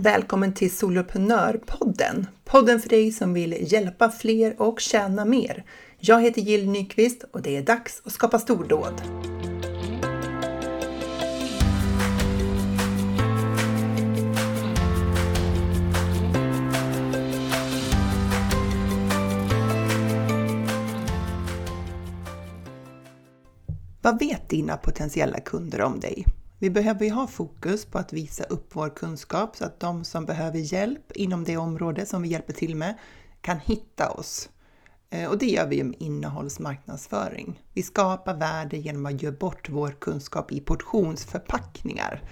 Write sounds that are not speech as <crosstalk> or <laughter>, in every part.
Välkommen till Soloprenörpodden! Podden för dig som vill hjälpa fler och tjäna mer. Jag heter Jill Nyqvist och det är dags att skapa stordåd. Vad vet dina potentiella kunder om dig? Vi behöver ju ha fokus på att visa upp vår kunskap så att de som behöver hjälp inom det område som vi hjälper till med kan hitta oss. Eh, och det gör vi med innehållsmarknadsföring. Vi skapar värde genom att ge bort vår kunskap i portionsförpackningar.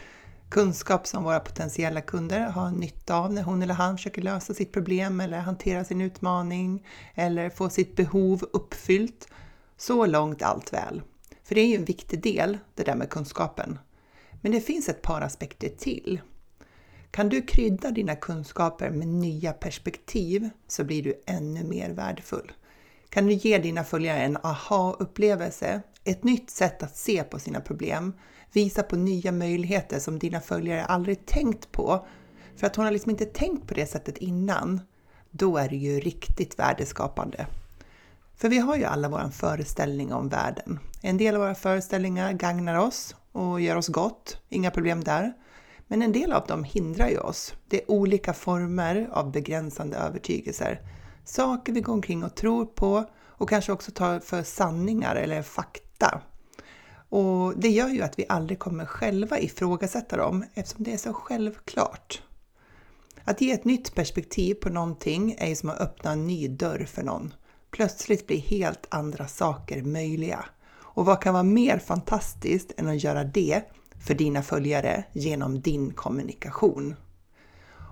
Kunskap som våra potentiella kunder har nytta av när hon eller han försöker lösa sitt problem eller hantera sin utmaning eller få sitt behov uppfyllt. Så långt allt väl. För det är ju en viktig del, det där med kunskapen. Men det finns ett par aspekter till. Kan du krydda dina kunskaper med nya perspektiv så blir du ännu mer värdefull. Kan du ge dina följare en aha-upplevelse, ett nytt sätt att se på sina problem, visa på nya möjligheter som dina följare aldrig tänkt på, för att hon har liksom inte tänkt på det sättet innan, då är det ju riktigt värdeskapande. För vi har ju alla vår föreställning om världen. En del av våra föreställningar gagnar oss och gör oss gott, inga problem där. Men en del av dem hindrar ju oss. Det är olika former av begränsande övertygelser. Saker vi går omkring och tror på och kanske också tar för sanningar eller fakta. Och det gör ju att vi aldrig kommer själva ifrågasätta dem eftersom det är så självklart. Att ge ett nytt perspektiv på någonting är ju som att öppna en ny dörr för någon. Plötsligt blir helt andra saker möjliga. Och vad kan vara mer fantastiskt än att göra det för dina följare genom din kommunikation?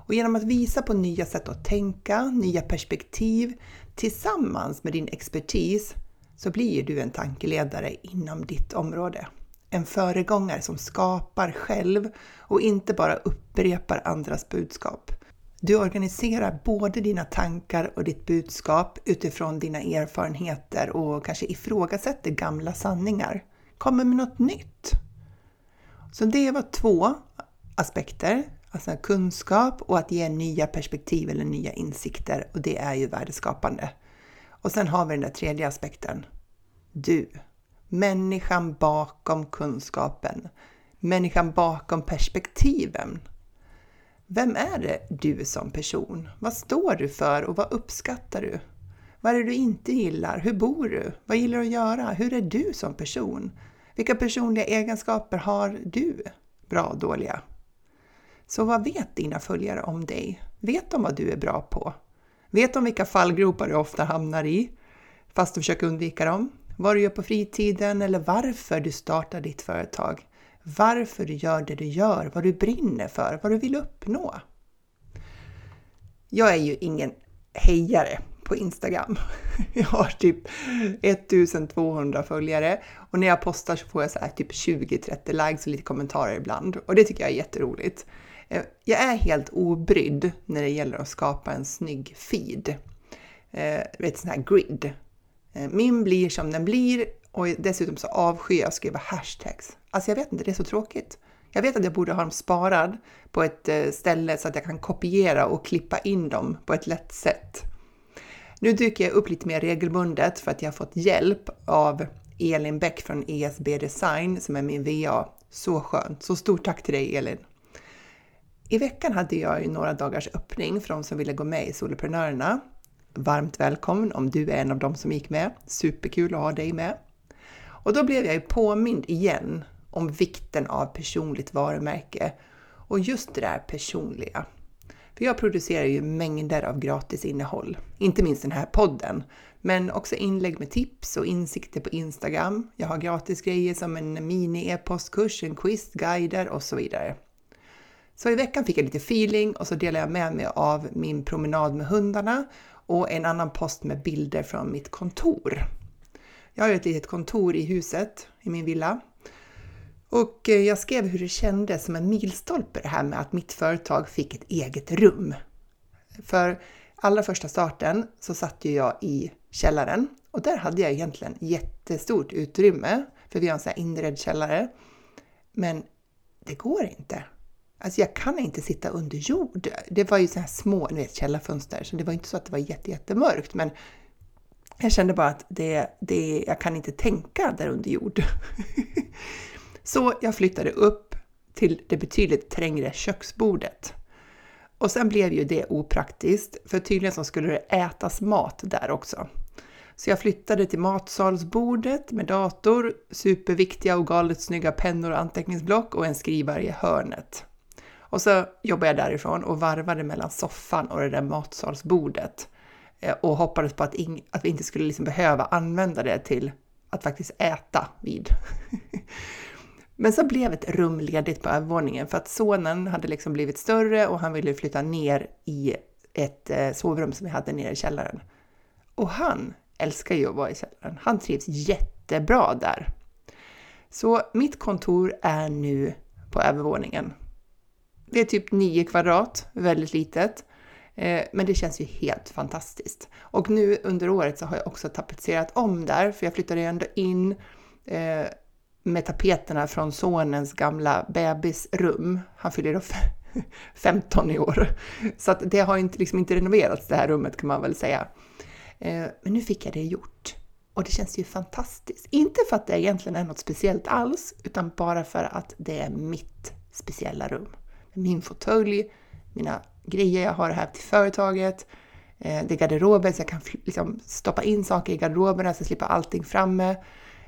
Och genom att visa på nya sätt att tänka, nya perspektiv tillsammans med din expertis så blir du en tankeledare inom ditt område. En föregångare som skapar själv och inte bara upprepar andras budskap. Du organiserar både dina tankar och ditt budskap utifrån dina erfarenheter och kanske ifrågasätter gamla sanningar. Kommer med något nytt. Så det var två aspekter, alltså kunskap och att ge nya perspektiv eller nya insikter och det är ju värdeskapande. Och sen har vi den där tredje aspekten. Du. Människan bakom kunskapen. Människan bakom perspektiven. Vem är det du som person? Vad står du för och vad uppskattar du? Vad är det du inte gillar? Hur bor du? Vad gillar du att göra? Hur är du som person? Vilka personliga egenskaper har du? Bra och dåliga. Så vad vet dina följare om dig? Vet de vad du är bra på? Vet de vilka fallgropar du ofta hamnar i? Fast du försöker undvika dem? Vad du gör på fritiden eller varför du startar ditt företag? Varför du gör det du gör, vad du brinner för, vad du vill uppnå. Jag är ju ingen hejare på Instagram. <laughs> Jag har typ 1200 följare och när jag postar så får jag så här typ 20-30 likes och lite kommentarer ibland och det tycker jag är jätteroligt. Eh, jag är helt obrydd när det gäller att skapa en snygg feed. Eh, du vet, sån här grid. Eh, min blir som den blir och dessutom så avskyr jag att skriva hashtags. Alltså jag vet inte, det är så tråkigt. Jag vet att jag borde ha dem sparad på ett eh, ställe så att jag kan kopiera och klippa in dem på ett lätt sätt. Nu dyker jag upp lite mer regelbundet för att jag har fått hjälp av Elin Bäck från ESB Design som är min VA. Så skönt! Så stort tack till dig Elin! I veckan hade jag ju några dagars öppning för de som ville gå med i Soloprenörerna. Varmt välkommen om du är en av dem som gick med. Superkul att ha dig med! Och då blev jag ju påmind igen om vikten av personligt varumärke och just det där personliga. För jag producerar ju mängder av gratis innehåll, inte minst den här podden, men också inlägg med tips och insikter på Instagram. Jag har gratis grejer som en mini-e-postkurs, en quiz, guider och så vidare. Så i veckan fick jag lite feeling och så delade jag med mig av min promenad med hundarna och en annan post med bilder från mitt kontor. Jag har ju ett litet kontor i huset i min villa och eh, jag skrev hur det kändes som en milstolpe det här med att mitt företag fick ett eget rum. För allra första starten så satt ju jag i källaren och där hade jag egentligen jättestort utrymme för vi har en sån här inredd källare. Men det går inte. Alltså jag kan inte sitta under jord. Det var ju så här små, ni vet källarfönster, så det var inte så att det var jätte, jättemörkt, men jag kände bara att det, det, jag kan inte tänka där under jord. <laughs> så jag flyttade upp till det betydligt trängre köksbordet. Och sen blev ju det opraktiskt, för tydligen så skulle det ätas mat där också. Så jag flyttade till matsalsbordet med dator, superviktiga och galet snygga pennor och anteckningsblock och en skrivare i hörnet. Och så jobbade jag därifrån och varvade mellan soffan och det där matsalsbordet eh, och hoppades på att, att vi inte skulle liksom behöva använda det till att faktiskt äta vid. <laughs> Men så blev ett rum ledigt på övervåningen för att sonen hade liksom blivit större och han ville flytta ner i ett eh, sovrum som vi hade nere i källaren. Och han älskar ju att vara i källaren. Han trivs jättebra där. Så mitt kontor är nu på övervåningen. Det är typ 9 kvadrat, väldigt litet. Eh, men det känns ju helt fantastiskt. Och nu under året så har jag också tapetserat om där, för jag flyttade ju ändå in eh, med tapeterna från sonens gamla bebisrum. Han fyller då <laughs> 15 i år. Så att det har inte, liksom inte renoverats det här rummet kan man väl säga. Eh, men nu fick jag det gjort. Och det känns ju fantastiskt. Inte för att det egentligen är något speciellt alls, utan bara för att det är mitt speciella rum. Min fåtölj, mina grejer jag har här till företaget, eh, det är garderoben så jag kan liksom stoppa in saker i garderoberna så jag slipper allting framme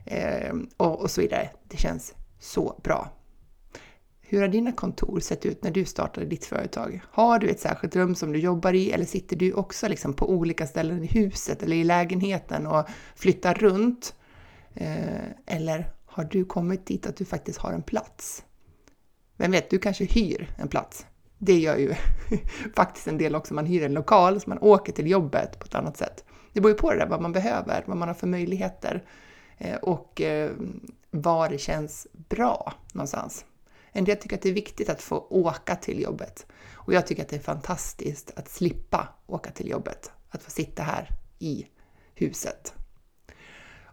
eh, och så vidare. Det känns så bra. Hur har dina kontor sett ut när du startade ditt företag? Har du ett särskilt rum som du jobbar i eller sitter du också liksom på olika ställen i huset eller i lägenheten och flyttar runt? Ehm, eller har du kommit dit att du faktiskt har en plats? Vem vet, du kanske hyr en plats. Det gör ju <laughs> faktiskt en del också. Man hyr en lokal så man åker till jobbet på ett annat sätt. Det beror ju på det där, vad man behöver, vad man har för möjligheter Eh, och eh, var det känns bra någonstans. En del tycker att det är viktigt att få åka till jobbet och jag tycker att det är fantastiskt att slippa åka till jobbet, att få sitta här i huset.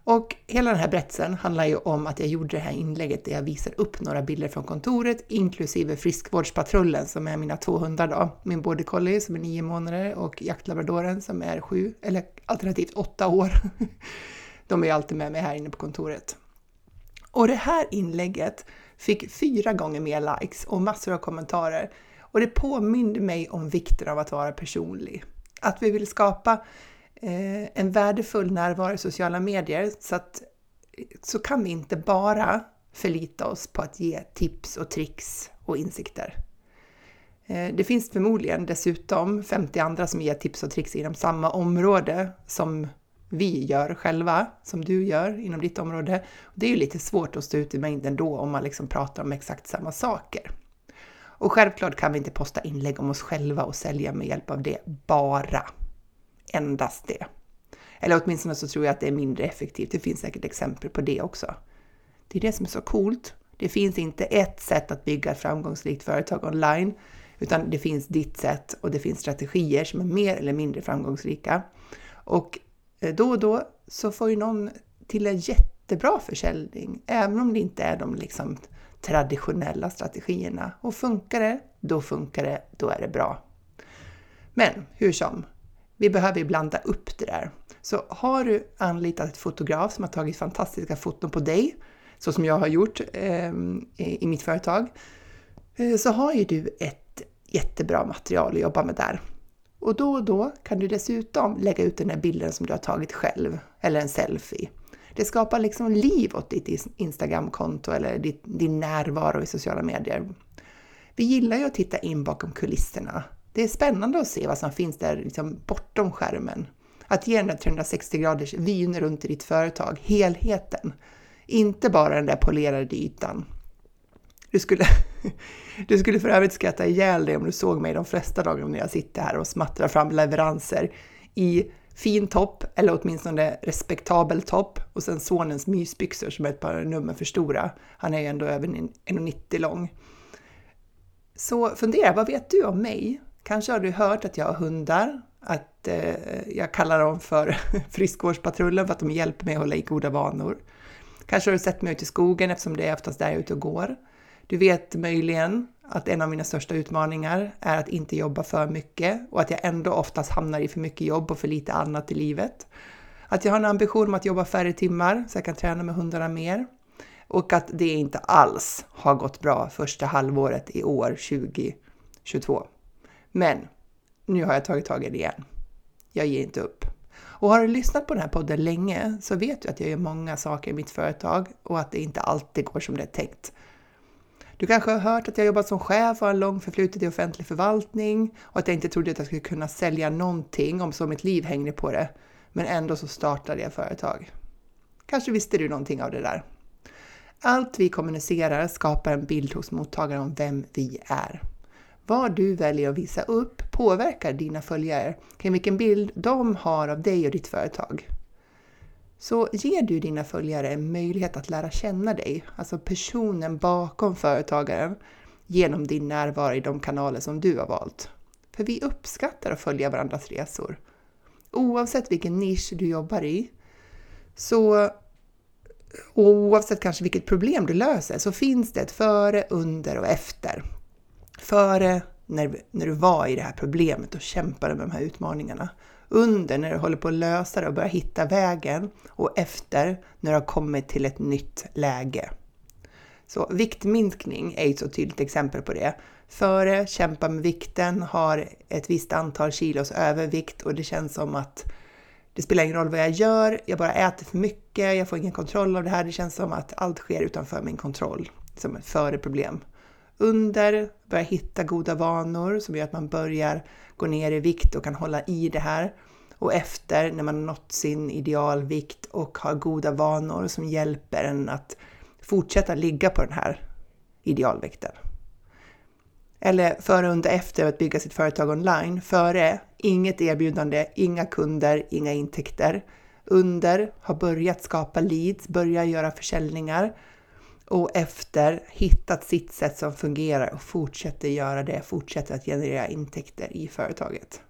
Och hela den här berättelsen handlar ju om att jag gjorde det här inlägget där jag visar upp några bilder från kontoret, inklusive friskvårdspatrullen som är mina två hundar då. Min border collie som är nio månader och jaktlabradoren som är sju, eller alternativt åtta år. <laughs> De är alltid med mig här inne på kontoret. Och det här inlägget fick fyra gånger mer likes och massor av kommentarer. Och det påminde mig om vikten av att vara personlig. Att vi vill skapa eh, en värdefull närvaro i sociala medier så att så kan vi inte bara förlita oss på att ge tips och tricks och insikter. Eh, det finns förmodligen dessutom 50 andra som ger tips och tricks inom samma område som vi gör själva, som du gör inom ditt område. Det är ju lite svårt att stå ut i mängden då om man liksom pratar om exakt samma saker. Och självklart kan vi inte posta inlägg om oss själva och sälja med hjälp av det bara. Endast det. Eller åtminstone så tror jag att det är mindre effektivt. Det finns säkert exempel på det också. Det är det som är så coolt. Det finns inte ett sätt att bygga ett framgångsrikt företag online, utan det finns ditt sätt och det finns strategier som är mer eller mindre framgångsrika. Och Eh, då och då så får ju någon till en jättebra försäljning, även om det inte är de liksom traditionella strategierna. Och funkar det, då funkar det, då är det bra. Men hur som, vi behöver blanda upp det där. Så har du anlitat ett fotograf som har tagit fantastiska foton på dig, så som jag har gjort eh, i mitt företag, eh, så har ju du ett jättebra material att jobba med där. Och då och då kan du dessutom lägga ut den här bilden som du har tagit själv, eller en selfie. Det skapar liksom liv åt ditt Instagramkonto eller ditt, din närvaro i sociala medier. Vi gillar ju att titta in bakom kulisserna. Det är spännande att se vad som finns där liksom bortom skärmen. Att ge den där 360 graders vyn runt i ditt företag, helheten. Inte bara den där polerade ytan. Du skulle, <laughs> du skulle för övrigt skratta ihjäl dig om du såg mig de flesta dagar när jag sitter här och smattrar fram leveranser i fin topp, eller åtminstone respektabel topp, och sen sonens mysbyxor som är ett par nummer för stora. Han är ju ändå över 1,90 lång. Så fundera, vad vet du om mig? Kanske har du hört att jag har hundar, att eh, jag kallar dem för <laughs> friskvårdspatrullen för att de hjälper mig att hålla i goda vanor. Kanske har du sett mig ute i skogen eftersom det är oftast där jag är ute och går. Du vet möjligen att en av mina största utmaningar är att inte jobba för mycket och att jag ändå oftast hamnar i för mycket jobb och för lite annat i livet. Att jag har en ambition om att jobba färre timmar så jag kan träna med hundarna mer. Och att det inte alls har gått bra första halvåret i år 2022. Men nu har jag tagit tag i det igen. Jag ger inte upp. Och har du lyssnat på den här podden länge så vet du att jag gör många saker i mitt företag och att det inte alltid går som det är tänkt. Du kanske har hört att jag jobbat som chef och har en lång förflutet i offentlig förvaltning och att jag inte trodde att jag skulle kunna sälja någonting om så mitt liv hängde på det. Men ändå så startade jag företag. Kanske visste du någonting av det där. Allt vi kommunicerar skapar en bild hos mottagaren om vem vi är. Vad du väljer att visa upp påverkar dina följare kring vilken bild de har av dig och ditt företag. Så ger du dina följare en möjlighet att lära känna dig, alltså personen bakom företagaren, genom din närvaro i de kanaler som du har valt. För vi uppskattar att följa varandras resor. Oavsett vilken nisch du jobbar i, så oavsett kanske vilket problem du löser, så finns det ett före, under och efter. Före när, när du var i det här problemet och kämpade med de här utmaningarna under när du håller på att lösa det och börjar hitta vägen och efter när du har kommit till ett nytt läge. Så viktminskning är ett så tydligt exempel på det. Före kämpa med vikten, har ett visst antal kilos övervikt och det känns som att det spelar ingen roll vad jag gör, jag bara äter för mycket, jag får ingen kontroll av det här, det känns som att allt sker utanför min kontroll. Som ett före problem. Under, börja hitta goda vanor som gör att man börjar gå ner i vikt och kan hålla i det här. Och efter, när man nått sin idealvikt och har goda vanor som hjälper en att fortsätta ligga på den här idealvikten. Eller före, under, efter att bygga sitt företag online. Före, inget erbjudande, inga kunder, inga intäkter. Under, har börjat skapa leads, börja göra försäljningar och efter hittat sitt sätt som fungerar och fortsätter göra det, fortsätter att generera intäkter i företaget.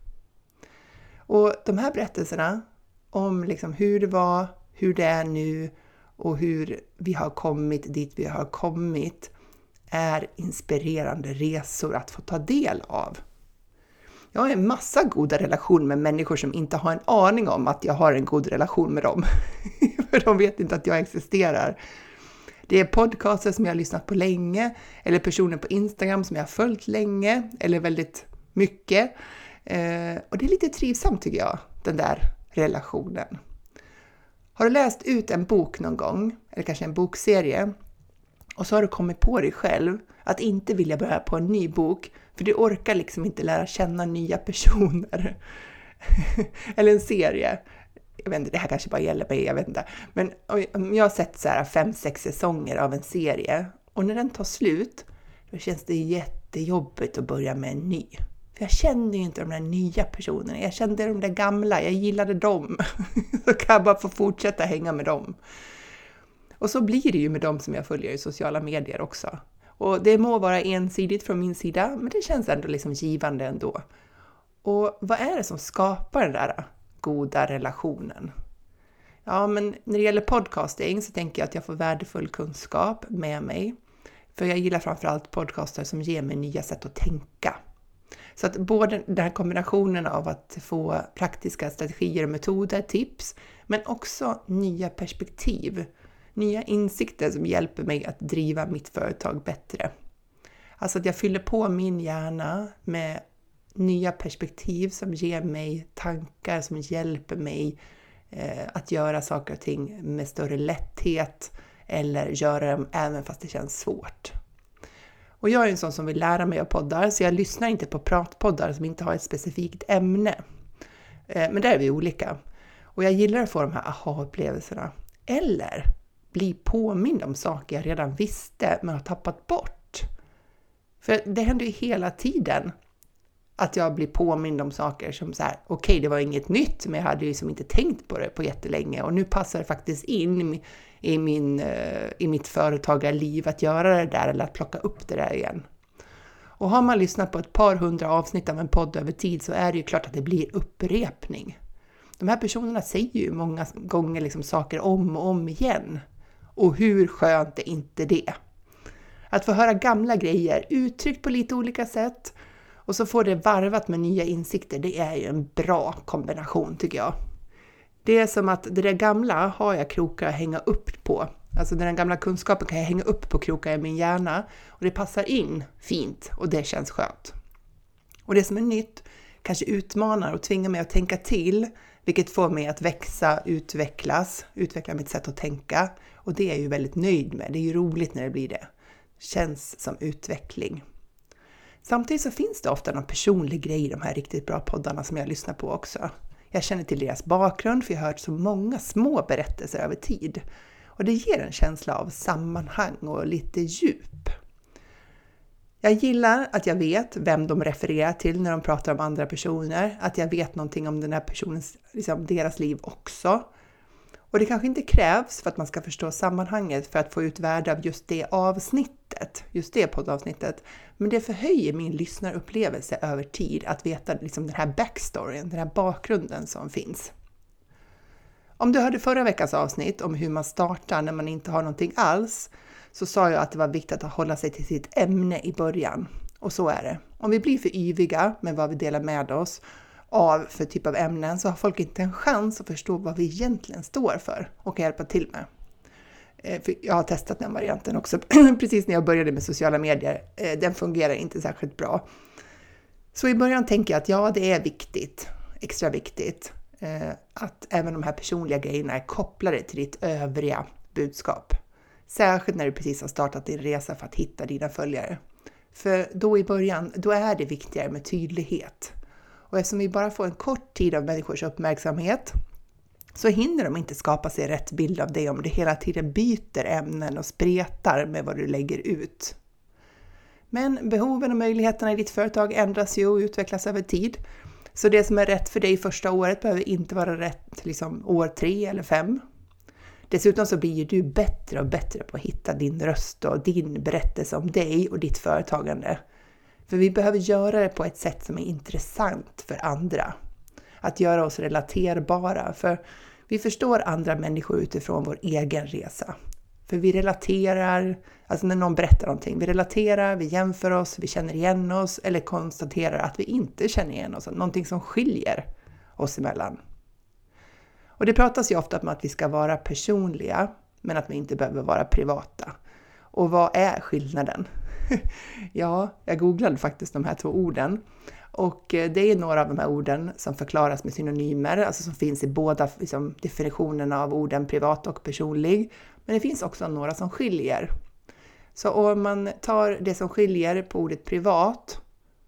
Och de här berättelserna om liksom hur det var, hur det är nu och hur vi har kommit dit vi har kommit är inspirerande resor att få ta del av. Jag har en massa goda relationer med människor som inte har en aning om att jag har en god relation med dem. <laughs> För de vet inte att jag existerar. Det är podcaster som jag har lyssnat på länge, eller personer på Instagram som jag har följt länge, eller väldigt mycket. Eh, och det är lite trivsamt tycker jag, den där relationen. Har du läst ut en bok någon gång, eller kanske en bokserie, och så har du kommit på dig själv att inte vilja börja på en ny bok, för du orkar liksom inte lära känna nya personer. <laughs> eller en serie jag vet inte, det här kanske bara gäller mig, jag vet inte. Men om jag har sett så här fem, sex säsonger av en serie och när den tar slut, då känns det jättejobbigt att börja med en ny. För jag känner ju inte de där nya personerna, jag kände de där gamla, jag gillade dem. <laughs> Så kan jag bara få fortsätta hänga med dem. Och så blir det ju med dem som jag följer i sociala medier också. Och det må vara ensidigt från min sida, men det känns ändå liksom givande ändå. Och vad är det som skapar den där goda relationen? Ja, men när det gäller podcasting så tänker jag att jag får värdefull kunskap med mig. För jag gillar framförallt podcaster som ger mig nya sätt att tänka. Så att både den här kombinationen av att få praktiska strategier och metoder, tips, men också nya perspektiv, nya insikter som hjälper mig att driva mitt företag bättre. Alltså att jag fyller på min hjärna med nya perspektiv som ger mig tankar som hjälper mig eh, att göra saker och ting med större lätthet eller göra dem även fast det känns svårt. Och jag är en sån som vill lära mig av poddar, så jag lyssnar inte på pratpoddar som inte har ett specifikt ämne. Eh, men där är vi olika. Och jag gillar att få de här aha-upplevelserna. Eller bli påmind om saker jag redan visste men har tappat bort. För det händer ju hela tiden att jag blir påmind om saker som så här, okej, okay, det var inget nytt, men jag hade ju liksom inte tänkt på det på jättelänge och nu passar det faktiskt in i, min, eh, i mitt företagarliv att göra det där eller att plocka upp det där igen. Och har man lyssnat på ett par hundra avsnitt av en podd över tid så är det ju klart att det blir upprepning. De här personerna säger ju många gånger liksom saker om och om igen. Och hur skönt är inte det? Att få höra gamla grejer uttryckt på lite olika sätt och så få det varvat med nya insikter, det är ju en bra kombination tycker jag. Det är som att det där gamla har jag krokar att hänga upp på. Alltså den gamla kunskapen kan jag hänga upp på krokar i min hjärna och det passar in fint och det känns skönt. Och det som är nytt kanske utmanar och tvingar mig att tänka till, vilket får mig att växa, utvecklas, utveckla mitt sätt att tänka. Och det är jag ju väldigt nöjd med. Det är ju roligt när det blir det. Känns som utveckling. Samtidigt så finns det ofta någon personlig grej i de här riktigt bra poddarna som jag lyssnar på också. Jag känner till deras bakgrund för jag har hört så många små berättelser över tid. Och det ger en känsla av sammanhang och lite djup. Jag gillar att jag vet vem de refererar till när de pratar om andra personer, att jag vet någonting om den här personens, liksom deras liv också. Och det kanske inte krävs för att man ska förstå sammanhanget för att få ut värde av just det avsnittet, just det poddavsnittet. Men det förhöjer min lyssnarupplevelse över tid att veta liksom den här backstoryn, den här bakgrunden som finns. Om du hörde förra veckans avsnitt om hur man startar när man inte har någonting alls, så sa jag att det var viktigt att hålla sig till sitt ämne i början. Och så är det. Om vi blir för yviga med vad vi delar med oss av för typ av ämnen så har folk inte en chans att förstå vad vi egentligen står för och kan hjälpa till med. Eh, för jag har testat den varianten också <clears throat> precis när jag började med sociala medier. Eh, den fungerar inte särskilt bra. Så i början tänker jag att ja, det är viktigt, extra viktigt, eh, att även de här personliga grejerna är kopplade till ditt övriga budskap. Särskilt när du precis har startat din resa för att hitta dina följare. För då i början, då är det viktigare med tydlighet. Och eftersom vi bara får en kort tid av människors uppmärksamhet så hinner de inte skapa sig rätt bild av dig om du hela tiden byter ämnen och spretar med vad du lägger ut. Men behoven och möjligheterna i ditt företag ändras ju och utvecklas över tid. Så det som är rätt för dig första året behöver inte vara rätt liksom, år tre eller fem. Dessutom så blir du bättre och bättre på att hitta din röst och din berättelse om dig och ditt företagande. För vi behöver göra det på ett sätt som är intressant för andra. Att göra oss relaterbara, för vi förstår andra människor utifrån vår egen resa. För vi relaterar, alltså när någon berättar någonting, vi relaterar, vi jämför oss, vi känner igen oss eller konstaterar att vi inte känner igen oss, någonting som skiljer oss emellan. Och det pratas ju ofta om att vi ska vara personliga, men att vi inte behöver vara privata. Och vad är skillnaden? <laughs> ja, jag googlade faktiskt de här två orden. Och eh, det är några av de här orden som förklaras med synonymer, alltså som finns i båda liksom, definitionerna av orden privat och personlig. Men det finns också några som skiljer. Så om man tar det som skiljer på ordet privat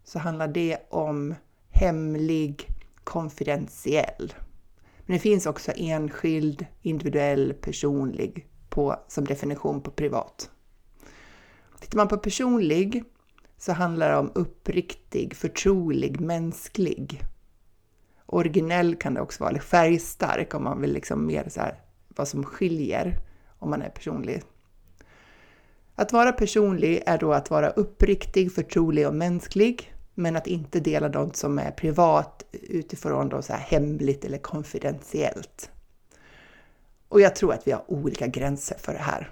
så handlar det om hemlig, konfidentiell. Men det finns också enskild, individuell, personlig på, som definition på privat. Tittar man på personlig så handlar det om uppriktig, förtrolig, mänsklig. Originell kan det också vara, eller färgstark om man vill liksom mer så här, vad som skiljer om man är personlig. Att vara personlig är då att vara uppriktig, förtrolig och mänsklig, men att inte dela något som är privat utifrån då så här hemligt eller konfidentiellt. Och jag tror att vi har olika gränser för det här.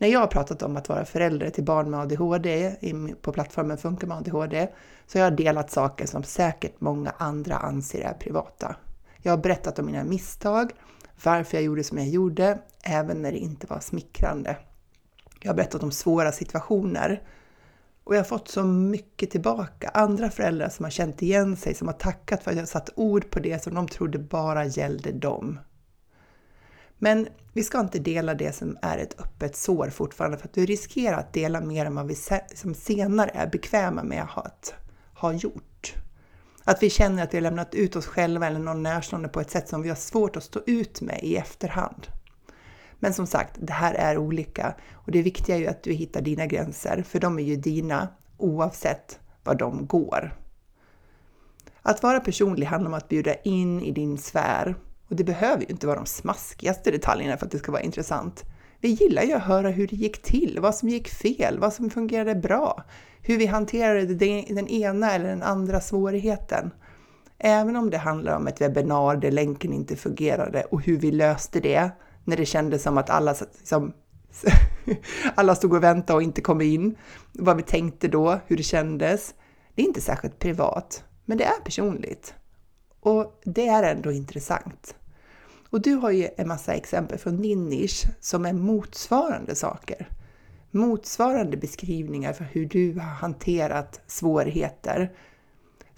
När jag har pratat om att vara förälder till barn med ADHD på plattformen Funka med ADHD så har jag delat saker som säkert många andra anser är privata. Jag har berättat om mina misstag, varför jag gjorde som jag gjorde, även när det inte var smickrande. Jag har berättat om svåra situationer och jag har fått så mycket tillbaka. Andra föräldrar som har känt igen sig, som har tackat för att jag satt ord på det som de trodde bara gällde dem. Men vi ska inte dela det som är ett öppet sår fortfarande för att du riskerar att dela mer än vad vi som senare är bekväma med att ha gjort. Att vi känner att vi har lämnat ut oss själva eller någon närstående på ett sätt som vi har svårt att stå ut med i efterhand. Men som sagt, det här är olika och det viktiga är ju att du hittar dina gränser, för de är ju dina oavsett var de går. Att vara personlig handlar om att bjuda in i din sfär och det behöver ju inte vara de smaskigaste detaljerna för att det ska vara intressant. Vi gillar ju att höra hur det gick till, vad som gick fel, vad som fungerade bra, hur vi hanterade den ena eller den andra svårigheten. Även om det handlar om ett webbinar där länken inte fungerade och hur vi löste det när det kändes som att alla som, <laughs> Alla stod och väntade och inte kom in. Vad vi tänkte då, hur det kändes. Det är inte särskilt privat, men det är personligt. Och det är ändå intressant. Och du har ju en massa exempel från din nisch som är motsvarande saker. Motsvarande beskrivningar för hur du har hanterat svårigheter.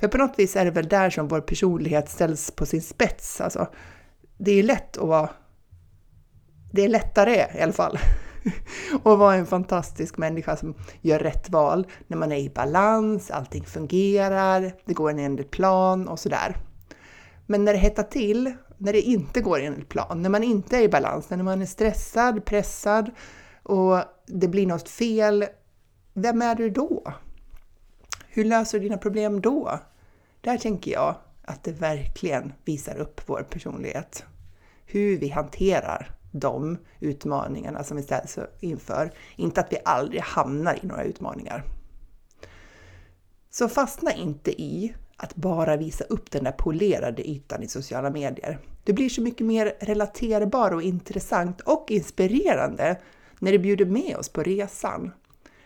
För på något vis är det väl där som vår personlighet ställs på sin spets. Alltså, det är lätt att vara... Det är lättare i alla fall <laughs> att vara en fantastisk människa som gör rätt val när man är i balans, allting fungerar, det går en enligt plan och sådär. Men när det hettar till, när det inte går enligt plan, när man inte är i balans, när man är stressad, pressad och det blir något fel, vem är du då? Hur löser du dina problem då? Där tänker jag att det verkligen visar upp vår personlighet. Hur vi hanterar de utmaningarna som vi ställs inför. Inte att vi aldrig hamnar i några utmaningar. Så fastna inte i att bara visa upp den där polerade ytan i sociala medier. Du blir så mycket mer relaterbar och intressant och inspirerande när du bjuder med oss på resan.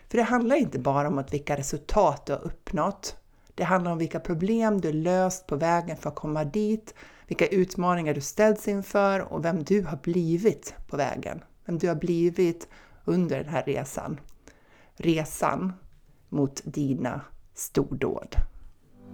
För det handlar inte bara om att vilka resultat du har uppnått. Det handlar om vilka problem du löst på vägen för att komma dit, vilka utmaningar du ställts inför och vem du har blivit på vägen. Vem du har blivit under den här resan. Resan mot dina stordåd.